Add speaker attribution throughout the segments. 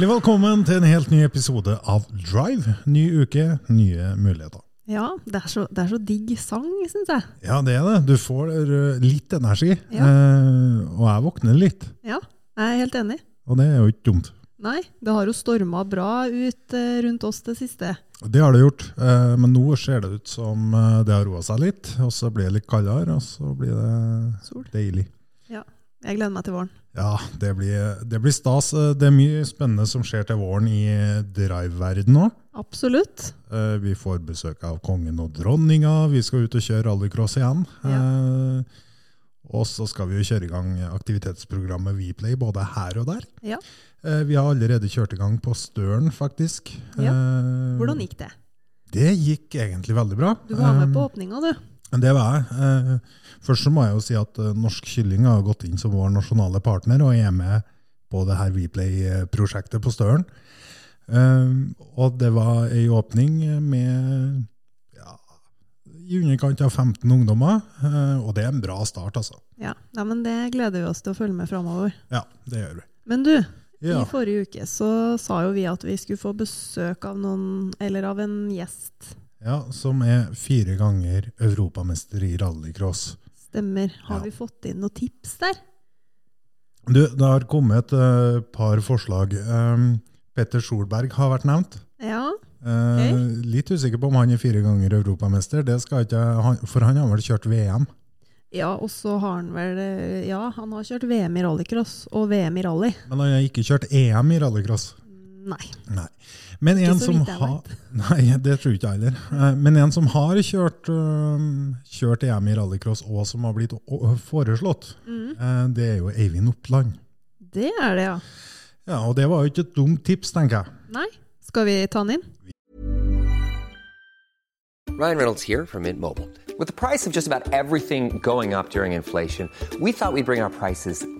Speaker 1: Hjertelig velkommen til en helt ny episode av Drive. Ny uke, nye muligheter.
Speaker 2: Ja, det er så, det er så digg sang, syns jeg.
Speaker 1: Ja, det er det. Du får eh, litt energi.
Speaker 2: Ja.
Speaker 1: Eh, og jeg våkner litt.
Speaker 2: Ja, jeg er helt enig.
Speaker 1: Og det er jo ikke dumt.
Speaker 2: Nei, det har jo storma bra ut eh, rundt oss det siste.
Speaker 1: Det har det gjort. Eh, men nå ser det ut som det har roa seg litt. Og så blir det litt kaldere, og så blir det
Speaker 2: Sol.
Speaker 1: deilig.
Speaker 2: Jeg gleder meg til våren.
Speaker 1: Ja, det blir, det blir stas. Eh, Det er mye spennende som skjer til våren i drive-verden nå.
Speaker 2: Absolutt.
Speaker 1: Eh, Vi får besøk av kongen og dronninga. Vi skal ut og kjøre rallycross igjen. Ja. Og så skal vi jo kjøre i gang aktivitetsprogrammet Weplay både her og der.
Speaker 2: Ja.
Speaker 1: Eh, Vi har allerede kjørt i gang på Støren, faktisk.
Speaker 2: Ja.
Speaker 1: Eh,
Speaker 2: Hvordan gikk det?
Speaker 1: Det gikk egentlig veldig bra.
Speaker 2: Du var med på
Speaker 1: Eh,
Speaker 2: åpninga, du.
Speaker 1: Det var jeg. Eh, Først så må jeg jo si at eh, Norsk Kylling har gått inn som vår nasjonale partner og er med på det her Weplay-prosjektet på Støren. Eh, Og det var ei åpning med ja, i underkant av 15 ungdommer, og det er en bra start, altså.
Speaker 2: Ja. ja, men det gleder vi oss til å følge med framover.
Speaker 1: Ja, det gjør vi.
Speaker 2: Men du,
Speaker 1: Ja.
Speaker 2: i forrige uke så sa jo vi at vi skulle få besøk av noen, eller av en gjest.
Speaker 1: Ja, Som er fire ganger europamester i rallycross.
Speaker 2: Stemmer. Har
Speaker 1: Ja.
Speaker 2: vi fått inn noen tips der?
Speaker 1: Du, det har kommet et eh, par forslag. Um, Petter Solberg har vært nevnt.
Speaker 2: Ja.
Speaker 1: Eh, Litt usikker på om han er fire ganger europamester, det skal ikke, han, for han har vel kjørt VM.
Speaker 2: Ja, og så har han vel eh, Ja, han har kjørt VM i rallycross og VM i rally.
Speaker 1: Men han har ikke kjørt EM i rallycross.
Speaker 2: Nei.
Speaker 1: Nei. Men
Speaker 2: Ikke
Speaker 1: en
Speaker 2: så
Speaker 1: som
Speaker 2: vidt jeg
Speaker 1: har Nei, det tror ikke jeg heller. Eh, Men en som har kjørt, øhm, kjørt EM i rallycross, og som har blitt foreslått,
Speaker 2: Mm.
Speaker 1: eh, det er jo Eivind Oppland.
Speaker 2: Det er det, ja.
Speaker 1: Ja, og det var jo ikke et dumt tips, tenker jeg.
Speaker 2: Nei. Skal vi ta den inn?
Speaker 3: Ryan Reynolds here from Mint Mobile. With the price of just about everything going up during inflation, we thought we'd bring our prices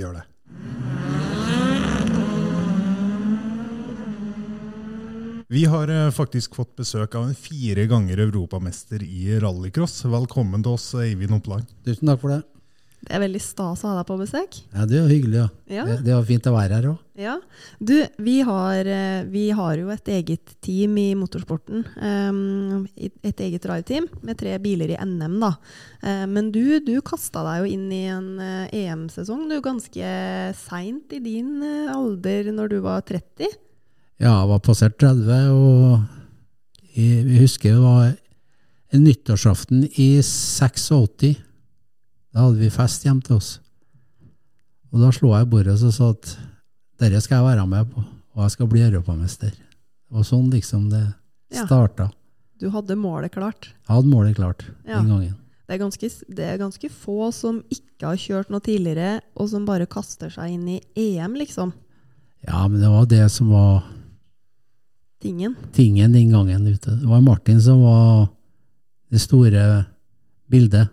Speaker 1: Gjør det. Vi har eh, faktisk fått besøk av en fire ganger europamester i rallycross. Velkommen til oss, Eivind Oppland.
Speaker 4: Tusen takk for det.
Speaker 2: Det er veldig stas å ha deg på besøk.
Speaker 4: Ja, Det er hyggelig. Ja.
Speaker 2: Ja.
Speaker 4: Det, det var fint å være her òg.
Speaker 2: Ja. Du, vi har, eh, vi har jo et eget team i motorsporten. Um, et eget rallyteam med tre biler i NM, da. Eh, men du, du kasta deg jo inn i en eh, EM-sesong du ganske seint i din alder, når du var 30.
Speaker 4: Ja, jeg var passert 30, og jeg, jeg husker det var nyttårsaften i 86. Da hadde vi fest hjemme til oss. Og da slo jeg bordet og sa at dette skal jeg være med på, og jeg skal bli europamester. Og sånn liksom det
Speaker 2: Ja.
Speaker 4: starta.
Speaker 2: Du hadde målet klart.
Speaker 4: Jeg hadde målet klart
Speaker 2: Ja.
Speaker 4: den gangen.
Speaker 2: Det er, ganske, det er ganske få som ikke har kjørt noe tidligere, og som bare kaster seg inn i EM, liksom.
Speaker 4: Ja, men det var det som var
Speaker 2: Tingen.
Speaker 4: tingen den gangen ute. Det var Martin som var det store bildet.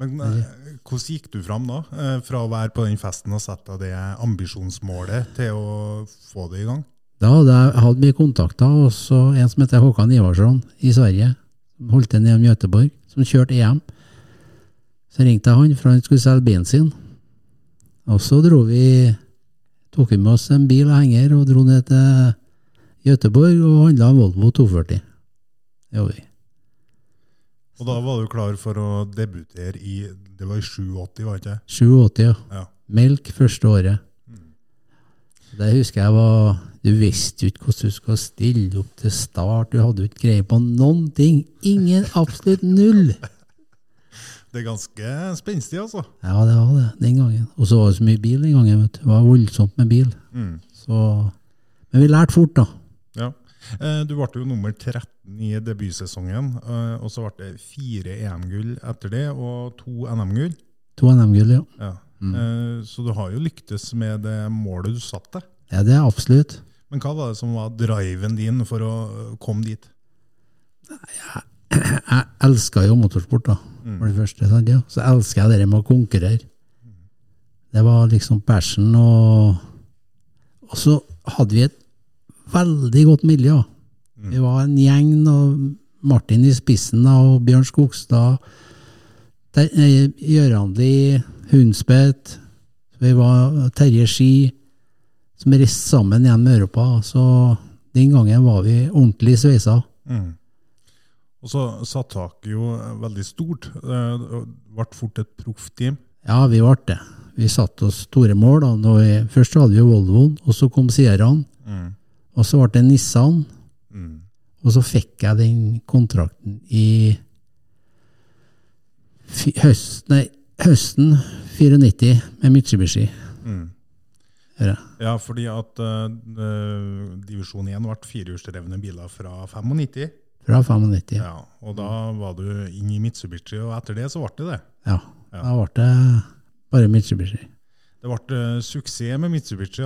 Speaker 1: Men eh, hvordan gikk du fram da? Eh, Fra å være på den festen og sette det ambisjonsmålet til å få det i gang?
Speaker 4: Da hadde jeg hatt mye kontakter, også en som heter Håkan Ivarsson i Sverige, holdt til nede i Göteborg, som kjørte EM. Så ringte jeg han, for han skulle selge bilen sin. Og så dro vi, tok vi med oss en bil og henger, og dro ned til Göteborg og handla Volvo 240. Det gjorde vi.
Speaker 1: Og da var du klar for å debutere i Det var i 87, var det ikke?
Speaker 4: 87, ja.
Speaker 1: Ja.
Speaker 4: Melk første året. Det husker jeg var Du visste jo ikke hvordan du skulle stille opp til start. Du hadde jo ikke greie på noen ting. Ingen, absolutt null.
Speaker 1: Det er ganske spenstig, altså.
Speaker 4: Ja, det var det den gangen. Og så var det så mye bil den gangen. vet du. Det var voldsomt med bil.
Speaker 1: Mm.
Speaker 4: Så, men vi lærte fort, da.
Speaker 1: Ja. Eh, Du ble jo nummer 13 i debutsesongen, eh, og så ble det fire EM-gull etter det, og to NM-gull.
Speaker 4: To NM-gull, ja.
Speaker 1: Ja.
Speaker 4: Mm.
Speaker 1: Eh, Så du har jo lyktes med det målet du satte.
Speaker 4: Ja, det er absolutt.
Speaker 1: Men hva var det som var driven din for å eh, komme dit?
Speaker 4: Jeg elska jo motorsport, da. For det første. Sant? Ja. Så elska jeg det med å konkurrere. Det var liksom passion, og Og så hadde vi et veldig godt miljø. Vi var en gjeng, og Martin i spissen, da, og Bjørn Skogstad, eh, Hundspett, vi var Terje Ski, som reiste sammen igjen med Europa. Så den gangen var vi ordentlig sveisa.
Speaker 1: Mm. Og så satt taket jo veldig stort. Eh, Det ble fort et proffteam.
Speaker 4: Ja, vi ble det. Vi satte oss store mål. da. Vi, først hadde vi Volvoen, og så kom Sierraen.
Speaker 1: Mm.
Speaker 4: Og så ble det Nissan. Og så fikk jeg den kontrakten i høst, nei, høsten 94 med Mitsubishi.
Speaker 1: Mm. Ja, fordi at eh, divisjon 1 ble firehjulsdrevne biler fra 95.
Speaker 4: Fra 95.
Speaker 1: Ja, og da var du inn i Mitsubishi, og etter det så ble det det.
Speaker 4: Ja. Da ble det bare Mitsubishi.
Speaker 1: Det ble eh, suksess med Mitsubishi,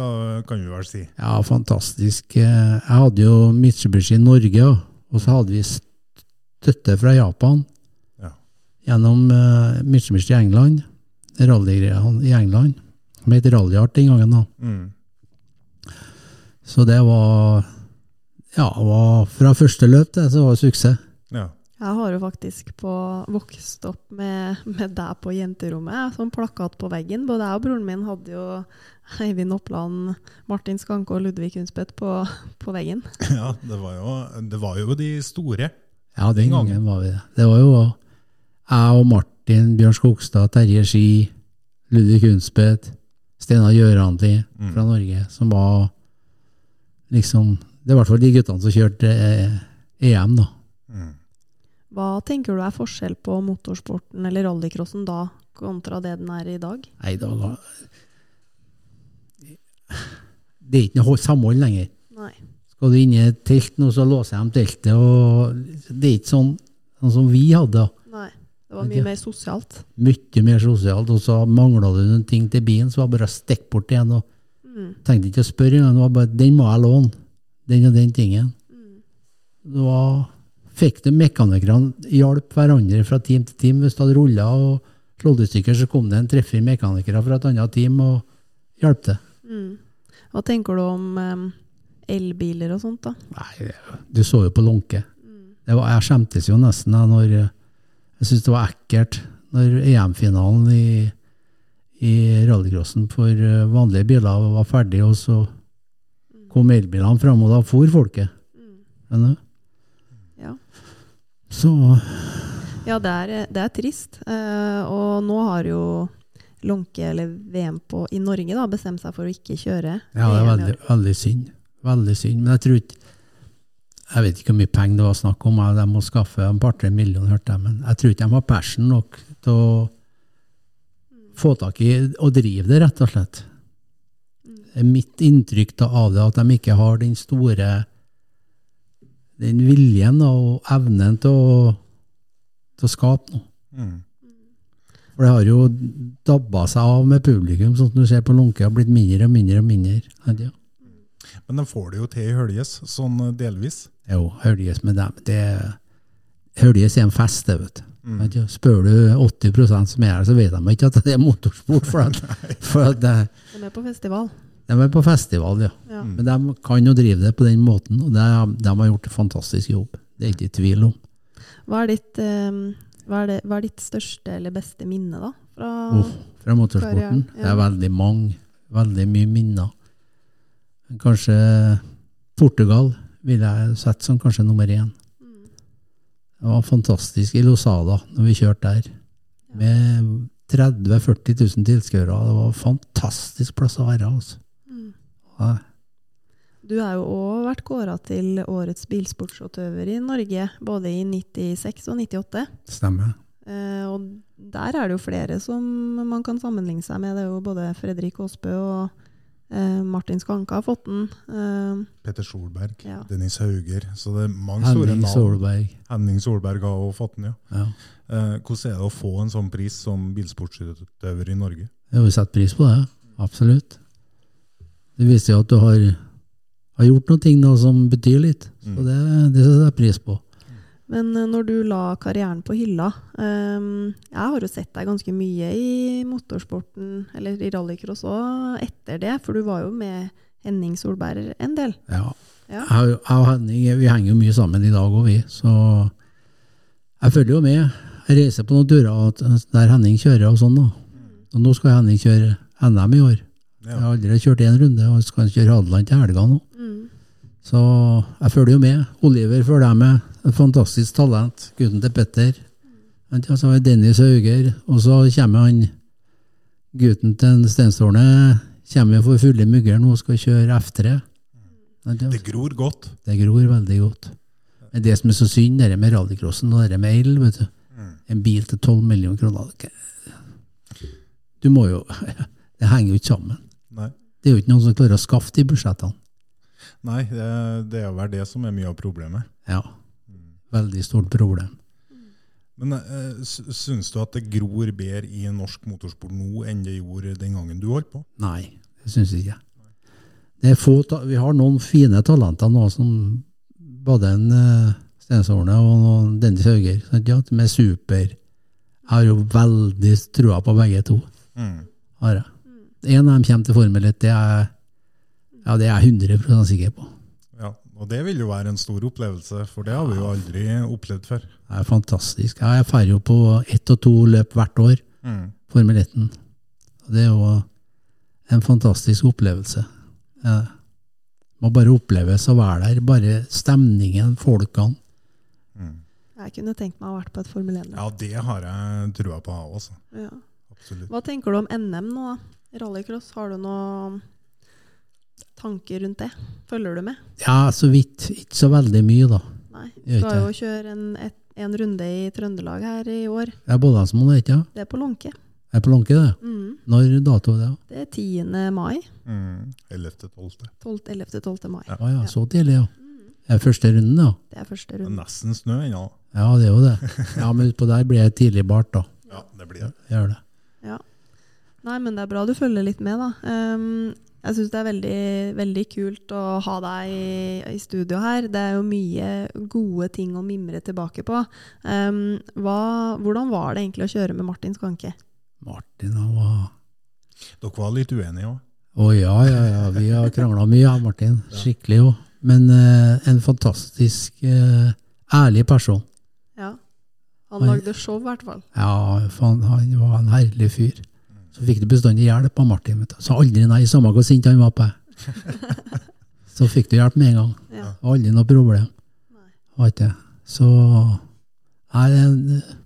Speaker 1: kan vi vel si.
Speaker 4: Ja, fantastisk. Eh, Jeg hadde jo Mitsubishi i Norge, og så hadde vi støtte fra Japan
Speaker 1: Ja.
Speaker 4: gjennom eh, Mitsubishi i England, rallygreiene i England, som het Rallyart den gangen. da.
Speaker 1: Mm.
Speaker 4: Så det var Ja, var fra første løp det, så var det suksess.
Speaker 1: Ja.
Speaker 2: Jeg har jo faktisk på, vokst opp med, med deg på jenterommet, som plakat på veggen. Både jeg og broren min hadde jo Eivind Oppland, Martin Skanke og Ludvig Hundspett på, på veggen.
Speaker 1: ja, det var, jo, det var jo de store.
Speaker 4: Ja, den gangen var vi det. Det var jo jeg og Martin, Bjørn Skogstad, Terje Ski, Ludvig Hundspett, Steinar Gjørandi fra Norge, som var liksom Det er i hvert fall de guttene som kjørte eh, EM, da.
Speaker 2: Hva tenker du er forskjell på motorsporten eller rallycrossen da, kontra det den er i dag?
Speaker 4: Nei, da da Det er ikke noe samhold lenger.
Speaker 2: Nei.
Speaker 4: Skal du inn i et telt nå, så låser de teltet, og det er ikke sånn, sånn som vi hadde.
Speaker 2: Nei. Det var mye mer sosialt.
Speaker 4: Mye mer sosialt, og så mangla du noen ting til bilen, så var det bare å stikke bort igjen. og
Speaker 2: Mm.
Speaker 4: Tenkte ikke å spørre engang. 'den må jeg låne'. Den og den tingen. Det var fikk de mekanikerne hjalp hverandre fra team til team. Hvis du hadde rulla og slått i stykker, så kom det en tre-fire mekanikere fra et annet team og hjalp til.
Speaker 2: Mm. Hva tenker du om um, elbiler og sånt, da?
Speaker 4: Nei, du så jo på Lånke. Mm. jeg skjemtes jo nesten da når Jeg syntes det var ekkelt når EM-finalen i, i rallycrossen for eh, vanlige biler var ferdig, og så kom elbilene fram, og da for folket. Mm. du? Så
Speaker 2: Ja, det er, det er trist. Uh, og nå har jo Lånke, eller VM på, i Norge, da, bestemt seg for å ikke kjøre.
Speaker 4: Ja, det er veldig, veldig synd. Veldig synd. Men jeg tror ikke Jeg vet ikke hvor mye penger det var snakk om. De må skaffe en par-tre millioner, hørte jeg. Men jeg tror ikke de har passion nok til å få tak i og drive det, rett og slett. Er mitt inntrykk av det, at de ikke har den store den viljen og evnen til å, til å skape noe.
Speaker 1: Mm.
Speaker 4: For det har jo dabba seg av med publikum, sånn som du ser på Lunke, har blitt mindre og mindre og mindre. Ja.
Speaker 1: Men de får det jo til i Høljes, sånn eh, delvis.
Speaker 4: Jo, Høljes med dem. Det, Høljes er en fest, det, vet du.
Speaker 1: Mm.
Speaker 4: Spør du 80% som er her, så vet de ikke at det er motorsport. For at, for at det,
Speaker 2: De er på festival.
Speaker 4: De er på festival, ja.
Speaker 2: Ja.
Speaker 4: Men de kan jo drive det på den måten, og de har gjort en fantastisk jobb. Det er ikke tvil om.
Speaker 2: Hva er ditt, hva er det, hva er ditt største eller beste minne, da? Fra,
Speaker 4: oh, fra motorsporten.
Speaker 2: ja.
Speaker 4: Det er veldig mange. Veldig mye minner. Kanskje Portugal vil jeg sette som kanskje nummer én. Det var fantastisk i Losada når vi kjørte der. Med 30 000-40 000 tilskuere. Det var en fantastisk plass å være. Altså. Ja,
Speaker 2: Du har jo òg vært kåra til årets bilsportsutøver i Norge, både i 96 og 98.
Speaker 4: stemmer.
Speaker 2: Eh, og der er det jo flere som man kan sammenligne seg med. Det er jo både Fredrik Aasbø og eh, Martin Skanka har fått den. Eh,
Speaker 1: Petter Solberg,
Speaker 2: Ja.
Speaker 1: Dennis Hauger. Så det er mange store navn.
Speaker 4: Solberg.
Speaker 1: Henning Solberg har også fått den, ja.
Speaker 4: Ja.
Speaker 1: Eh, hvordan er det å få en sånn pris som bilsportsutøver i Norge?
Speaker 4: Jo, vi sette pris på det. Absolutt. Det viser jo at du har, har gjort noen ting da, som betyr litt. Så det, det setter jeg pris på.
Speaker 2: Men eh, når du la karrieren på hylla um, Jeg har jo sett deg ganske mye i motorsporten, eller i rallycross òg, etter det. For du var jo med Henning Solberg en del.
Speaker 4: Ja.
Speaker 2: Ja.
Speaker 4: Jeg, jeg og Henning vi henger jo mye sammen i dag òg, vi. Så jeg følger jo med. Jeg reiser på noen turer der Henning kjører og sånn. da. Og nå skal Henning kjøre NM i år. Jeg har allerede kjørt én runde, og skal kjøre Hadeland til helga nå.
Speaker 2: Mm.
Speaker 4: Så jeg følger jo med. Oliver følger jeg med. Et fantastisk talent. Gutten til Petter. Mm. Så har vi Dennis Hauger. Og så kommer han gutten til Stenstornet. Kommer jo for fulle mugger nå og skal kjøre F3.
Speaker 1: Det gror godt.
Speaker 4: Det gror veldig godt. Men det som er så synd, det med rallycrossen og det med el, vet du. En bil til 12 millioner kroner. Du må jo Det henger jo ikke sammen.
Speaker 1: Nei.
Speaker 4: Det er jo ikke noen som klarer å skaffe de budsjettene.
Speaker 1: Nei, det, det er vel det som er mye av problemet.
Speaker 4: Ja. Veldig stort problem.
Speaker 1: Men eh, syns du at det gror bedre i norsk motorsport nå enn det gjorde den gangen du holdt på?
Speaker 4: Nei, det syns jeg ikke. Det er få, ta- vi har noen fine talenter nå, som både en uh, Stensårne og Dennis Hauger, ja, som er super. Jeg har jo veldig trua på begge to.
Speaker 1: Mm.
Speaker 4: Har jeg. En av dem kommer til Formel 1, det er, ja, det er jeg 100 sikker på.
Speaker 1: Ja, og det vil jo være en stor opplevelse, for det har vi jo aldri opplevd før.
Speaker 4: Det er fantastisk. Jeg drar jo på ett og to løp hvert år,
Speaker 1: Mm.
Speaker 4: Formel 1. Det er jo en fantastisk opplevelse. Ja. Må bare oppleves å være der. Bare stemningen, folkene.
Speaker 2: Jeg kunne tenkt meg å ha vært på et Formel 1.
Speaker 1: Ja, det har jeg trua på, jeg også.
Speaker 2: Ja.
Speaker 1: Absolutt.
Speaker 2: Hva tenker du om NM nå, da? Rallycross, har du noen tanker rundt det? Følger du med?
Speaker 4: Ja, så vidt. Ikke så veldig mye, da.
Speaker 2: Nei.
Speaker 4: Du
Speaker 2: Skal jo kjøre en, et, en runde i Trøndelag her i år.
Speaker 4: Det er Bollandsmoen, ikke sant?
Speaker 2: Det er på Lånke.
Speaker 4: Det er på Lånke, det.
Speaker 2: Mm.
Speaker 4: Når dato er det?
Speaker 2: Det er 10. mai.
Speaker 1: Mm. 11.12.
Speaker 2: 12, 11.-12. mai.
Speaker 4: Å ja, så tidlig, ja. Det er første runden, da.
Speaker 2: Det er første
Speaker 1: Det er nesten snø ennå.
Speaker 4: Ja, det er jo det. Ja, men utpå der blir det tidlig bart, da.
Speaker 1: Ja, det blir det.
Speaker 4: Gjør det.
Speaker 2: Nei, men det er bra du følger litt med, da. Um, Jeg syns det er veldig, veldig kult å ha deg i, i studio her. Det er jo mye gode ting å mimre tilbake på. Um, hva, hvordan var det egentlig å kjøre med Martin Skanke?
Speaker 4: Martin han var
Speaker 1: Dere var litt uenige òg?
Speaker 4: Å ja, ja, ja. Vi har krangla mye, ja, Martin. Skikkelig òg. Men uh, en fantastisk uh, ærlig person.
Speaker 2: Ja. Han lagde show, i hvert fall.
Speaker 4: Ja, han var en herlig fyr. Så fikk du bestandig hjelp av Martin. Vet du. Sa aldri nei, samme hvor sint han var på deg. Så fikk du hjelp med en gang.
Speaker 2: Ja.
Speaker 4: Aldri noe problem. Så er det, er-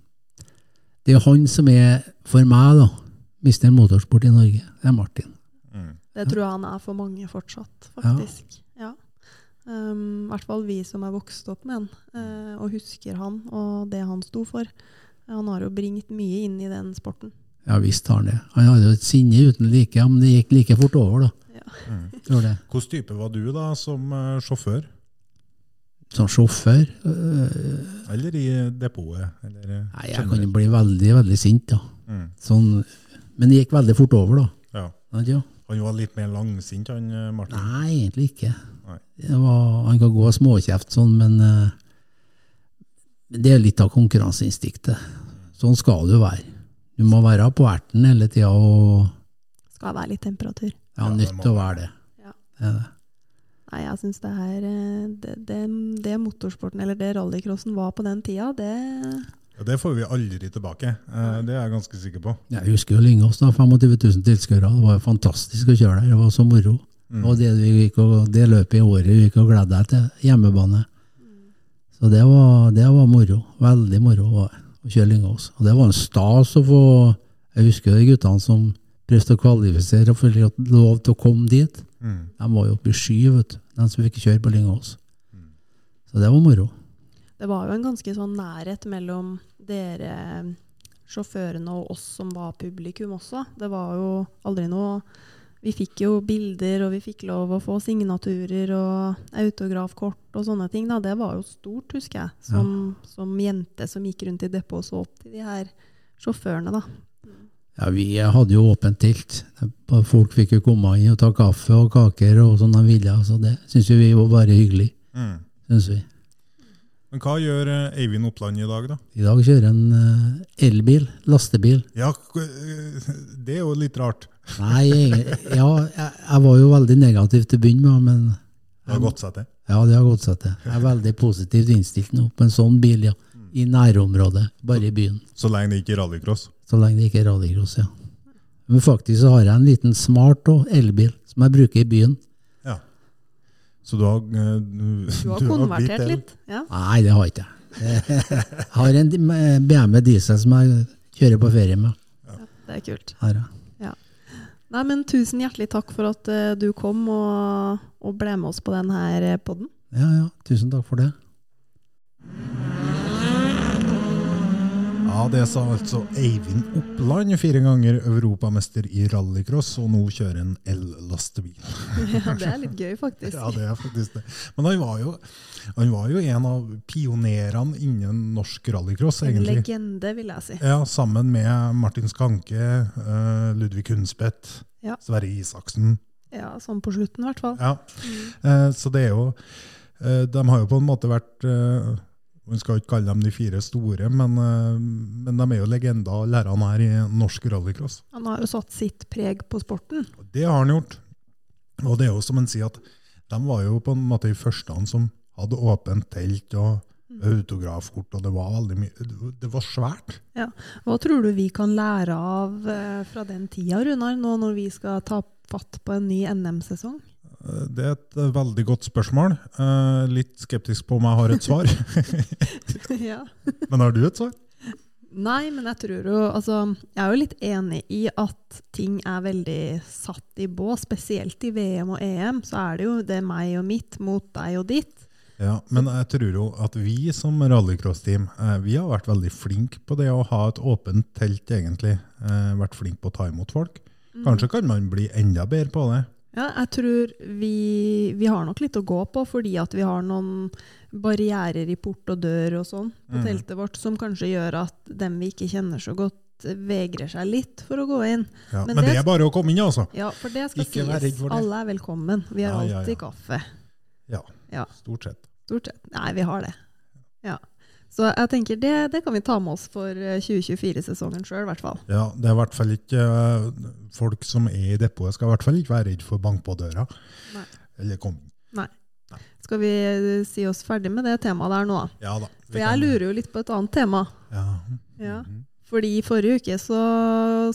Speaker 4: det er han som er, for meg, da, mister Motorsport i Norge. Det er Martin.
Speaker 2: Det tror jeg han er for mange fortsatt, faktisk. Ja. Um, I hvert fall vi som er vokst opp med han, uh, og husker han og det han sto for. Han har jo bringt mye inn i den sporten.
Speaker 4: Ja visst har han det. Han hadde jo et sinne uten like, ja, men det gikk like fort over, da. Ja. Mm.
Speaker 1: Hvilken type var du da, som uh, sjåfør?
Speaker 4: Som sjåfør Uh,
Speaker 1: Eller i depotet? Eller, eh,
Speaker 4: Nei, jeg kan jo bli veldig, veldig sint, da.
Speaker 1: Mm.
Speaker 4: Sånn, men det gikk veldig fort over, da.
Speaker 1: Ja.
Speaker 4: ja.
Speaker 1: Han var litt mer langsint, han eh, Martin?
Speaker 4: Nei, egentlig ikke.
Speaker 1: Nei.
Speaker 4: Det var, han kan gå småkjeft sånn, men uh, det er litt av konkurranseinstinktet. Sånn skal det jo være. Du må være på erten hele tida og
Speaker 2: Skal være litt temperatur.
Speaker 4: ja, nytt å være det.
Speaker 2: Ja.
Speaker 4: Det er det.
Speaker 2: Nei, jeg syns det er eh, det, det, det motorsporten, eller det rallycrossen var på den tida, det
Speaker 1: Ja, det får vi aldri tilbake. Eh, det er jeg ganske sikker på.
Speaker 4: Jeg husker jo Lyngås, da, 25 000 tilskuere. Det var jo fantastisk å kjøre der. Det var så moro.
Speaker 1: Mm.
Speaker 4: Og det, gikk og, det løpet i året vi gikk og gledde deg til. Hjemmebane. Så det var, det var moro. Veldig moro å kjøre Lyngås. Og det var en stas å få Jeg husker de guttene som prøvde å kvalifisere og få lov til å komme dit.
Speaker 1: Mm.
Speaker 4: De var jo oppe i sky, vet du. De som fikk kjøre på Lyngås. Så det var moro.
Speaker 2: Det var jo en ganske sånn nærhet mellom dere sjåførene og oss som var publikum også. Det var jo aldri noe Vi fikk jo bilder, og vi fikk lov å få signaturer og autografkort og sånne ting. Da. Det var jo stort, husker jeg, som, som jente som gikk rundt i depot og så opp til de her sjåførene, da.
Speaker 4: Ja, Vi hadde jo åpent telt. Folk fikk jo komme inn og ta kaffe og kaker og sånn de ville. Så det syns vi var bare hyggelig.
Speaker 1: Mm.
Speaker 4: Synes vi.
Speaker 1: Men hva gjør eh, Eivind Oppland i dag, da?
Speaker 4: I dag kjører en eh, elbil, lastebil.
Speaker 1: Ja, eh, det er jo litt rart.
Speaker 4: Nei, jeg- ja, jeg, var jo veldig negativ til å begynne med, men
Speaker 1: Det har gått seg til.
Speaker 4: ja, det har gått seg til. Jeg er veldig positivt innstilt nå på en sånn bil, ja. I nærområdet, bare i byen.
Speaker 1: Så lenge det ikke er rallycross.
Speaker 4: Så lenge det ikke er rallycross, ja. Men faktisk så har jeg en liten smart og elbil som jeg bruker i byen.
Speaker 1: Ja. Så du har eh, Du,
Speaker 2: Du har konvertert
Speaker 1: el.
Speaker 2: litt. Ja.
Speaker 4: Nei, det har ikke jeg. Jeg har en BMW diesel som jeg kjører på ferie med.
Speaker 2: Det er kult.
Speaker 4: Her, ja.
Speaker 2: Nei, men tusen hjertelig takk for at uh, du kom og, og ble med oss på denne podden.
Speaker 4: ja, ja. Tusen takk for det.
Speaker 1: Ja, det sa altså Eivind Oppland, fire ganger europamester i rallycross, og nå kjører en el-lastebil.
Speaker 2: Ja, det er litt gøy, faktisk.
Speaker 1: Ja, det er faktisk det. Men han var jo, han var jo en av pionerene innen norsk rallycross,
Speaker 2: En legende, vil jeg si.
Speaker 1: Ja, sammen med Martin Skanke, eh, Ludvig Hundspett,
Speaker 2: Ja.
Speaker 1: Sverre Isaksen.
Speaker 2: Ja, sånn på slutten, i hvert fall.
Speaker 1: Ja. Mm. så det er jo eh, De har jo på en måte vært eh, Man skal ikke kalle dem de fire store, men, eh, men de er jo legender, lærerne her i norsk rallycross.
Speaker 2: Han har jo satt sitt preg på sporten.
Speaker 1: Det har han gjort. Og det er jo som han sier, at de var jo på en måte de første som hadde åpent telt og autografkort, og det var veldig mye Det var svært.
Speaker 2: Ja. Hva tror du vi kan lære av eh, fra den tida, Runar, nå når vi skal ta fatt på en ny NM-sesong?
Speaker 1: Det er et eh, veldig godt spørsmål. Eh, Litt skeptisk på om jeg har et svar.
Speaker 2: ja.
Speaker 1: Men har du et svar?
Speaker 2: Nei, men jeg tror jo Altså, jeg er jo litt enig i at ting er veldig satt i bås. Spesielt i VM og EM, så er det jo det er meg og mitt mot deg og ditt.
Speaker 1: Ja, men jeg tror jo at vi som rallycross-team eh, vi har vært veldig flinke på det å ha et åpent telt, egentlig. Vært flinke på å ta imot folk. Kanskje kan man bli enda bedre på det.
Speaker 2: Ja, jeg tror vi, vi har nok litt å gå på, fordi at vi har noen barrierer i port og dør og sånn på
Speaker 1: Mm.
Speaker 2: teltet vårt, som kanskje gjør at dem vi ikke kjenner så godt, vegrer seg litt for å gå inn.
Speaker 1: Ja, men, det er bare å komme inn, altså.
Speaker 2: Ja, for det skal
Speaker 1: Ikke
Speaker 2: sies.
Speaker 1: det.
Speaker 2: Alle er velkommen. Vi har
Speaker 1: Ja,
Speaker 2: alltid kaffe.
Speaker 1: Ja,
Speaker 2: Ja,
Speaker 1: stort sett.
Speaker 2: stort sett. Nei, vi har det. Ja. Så jeg tenker det, det kan vi ta med oss for eh, 2024-sesongen sjøl, i hvert fall.
Speaker 1: Ja, det er i hvert fall ikke eh, Folk som er i depotet, skal i hvert fall ikke være redd for å banke på døra.
Speaker 2: Nei.
Speaker 1: Eller komme. Nei.
Speaker 2: Nei. Skal vi eh, si oss ferdig med det temaet der nå?
Speaker 1: Ja da.
Speaker 2: For jeg lurer jo litt på et annet tema.
Speaker 1: Ja.
Speaker 2: Ja. Fordi i forrige uke så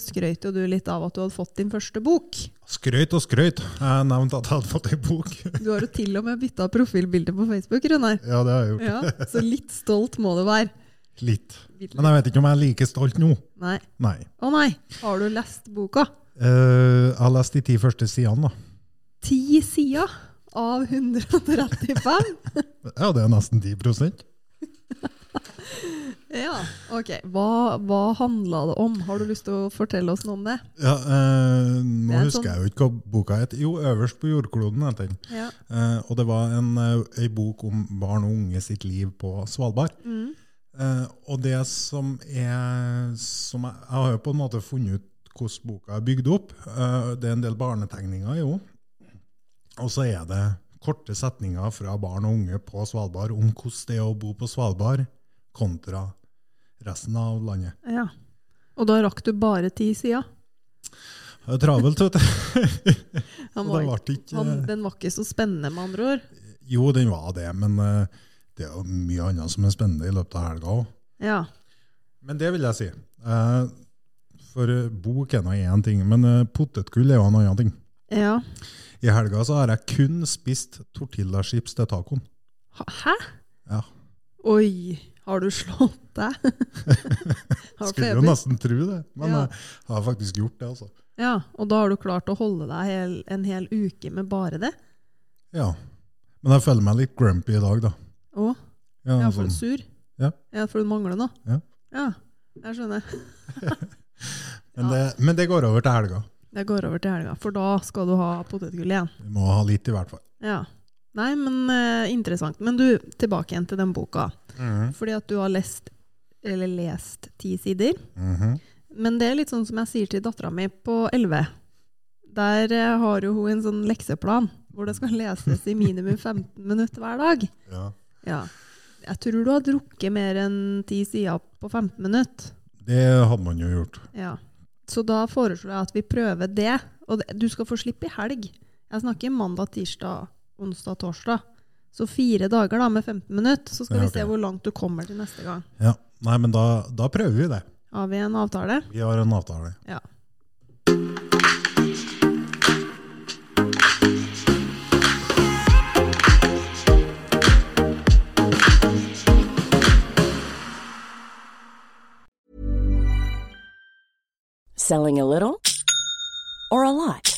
Speaker 2: skrøt jo du litt av at du hadde fått din første bok.
Speaker 1: Skrøyt og skrøyt. Jeg nevnte at jeg hadde fått ei bok.
Speaker 2: Du har jo til og med bytta profilbilde på Facebook, Runar.
Speaker 1: Ja, det har jeg gjort.
Speaker 2: Ja, så litt stolt må du være.
Speaker 1: Litt. Men jeg vet ikke om jeg er like stolt nå.
Speaker 2: Nei.
Speaker 1: Nei.
Speaker 2: Å nei, har du lest boka?
Speaker 1: Uh, jeg har lest de ti første sidene, da.
Speaker 2: Ti sider av 135?
Speaker 1: Ja, det er nesten 10
Speaker 2: Ja, ok. Hva, hva handla det om? Har du lyst til å fortelle oss noe om det?
Speaker 1: Ja, eh, nå
Speaker 2: Det er
Speaker 1: husker
Speaker 2: sånn-
Speaker 1: jeg jo ikke hva boka het. Jo, 'Øverst på jordkloden' heter den.
Speaker 2: Ja.
Speaker 1: Eh, og det var en, eh, ei bok om barn og unge sitt liv på Svalbard.
Speaker 2: Mm.
Speaker 1: Eh, og det som er som jeg, jeg har jo på en måte funnet ut hvordan boka er bygd opp. Eh, det er en del barnetegninger henne. Og så er det korte setninger fra barn og unge på Svalbard om hvordan det er å bo på Svalbard kontra resten av landet.
Speaker 2: Ja. Og da rakk du bare ti sider?
Speaker 1: Det er travelt, vet du.
Speaker 2: Var ikke- han, den var ikke så spennende, med andre ord?
Speaker 1: Jo, den var det, men eh, det er jo mye annet som er spennende i løpet av helga òg.
Speaker 2: Ja.
Speaker 1: Men det vil jeg si. Eh, For eh, bok er nå én ting, men potetgull er jo en annen ting.
Speaker 2: ja.
Speaker 1: I helga så har jeg kun spist tortillachips til tacoen.
Speaker 2: Hæ?
Speaker 1: Ja.
Speaker 2: Oi, har du slått deg?
Speaker 1: Skulle jo nesten tro det, men
Speaker 2: Ja.
Speaker 1: jeg har faktisk gjort det, altså.
Speaker 2: Ja, og da har du klart å holde deg hel, en hel uke med bare det?
Speaker 1: Ja. Men jeg føler meg litt grumpy i dag, da.
Speaker 2: Å?
Speaker 1: Ja,
Speaker 2: Ja, for
Speaker 1: sånn.
Speaker 2: sur?
Speaker 1: Ja.
Speaker 2: Ja, for du mangler noe?
Speaker 1: Ja.
Speaker 2: Ja, jeg skjønner.
Speaker 1: Men, det, men det går over til helga.
Speaker 2: Det går over til helga, for da skal du ha potetgull igjen.
Speaker 1: Vi må ha litt, i hvert fall.
Speaker 2: Ja. Nei, men uh, interessant. Men du, tilbake igjen til den boka.
Speaker 1: Mhm.
Speaker 2: Fordi at du har lest, eller lest ti sider.
Speaker 1: Mhm.
Speaker 2: Men det er litt sånn som jeg sier til dattera mi på 11. Der uh, har jo hun en sånn lekseplan hvor det skal leses i minimum 15 minutter hver dag.
Speaker 1: Ja.
Speaker 2: Ja. Jeg tror du har drukket mer enn ti sider på 15 minutter.
Speaker 1: Det hadde man jo gjort.
Speaker 2: Ja. Så da foreslår jeg at vi prøver det. Og det, du skal få slippe i helg. Jeg snakker mandag, tirsdag, onsdag, torsdag. Så fire dager da med 15 minutter, så skal
Speaker 1: Ja,
Speaker 2: vi se hvor langt du kommer til neste gang.
Speaker 1: Ja. Nei, men da, da prøver vi det.
Speaker 2: Har vi en avtale?
Speaker 1: Vi har en avtale.
Speaker 2: Ja.
Speaker 5: Selling a little or a lot?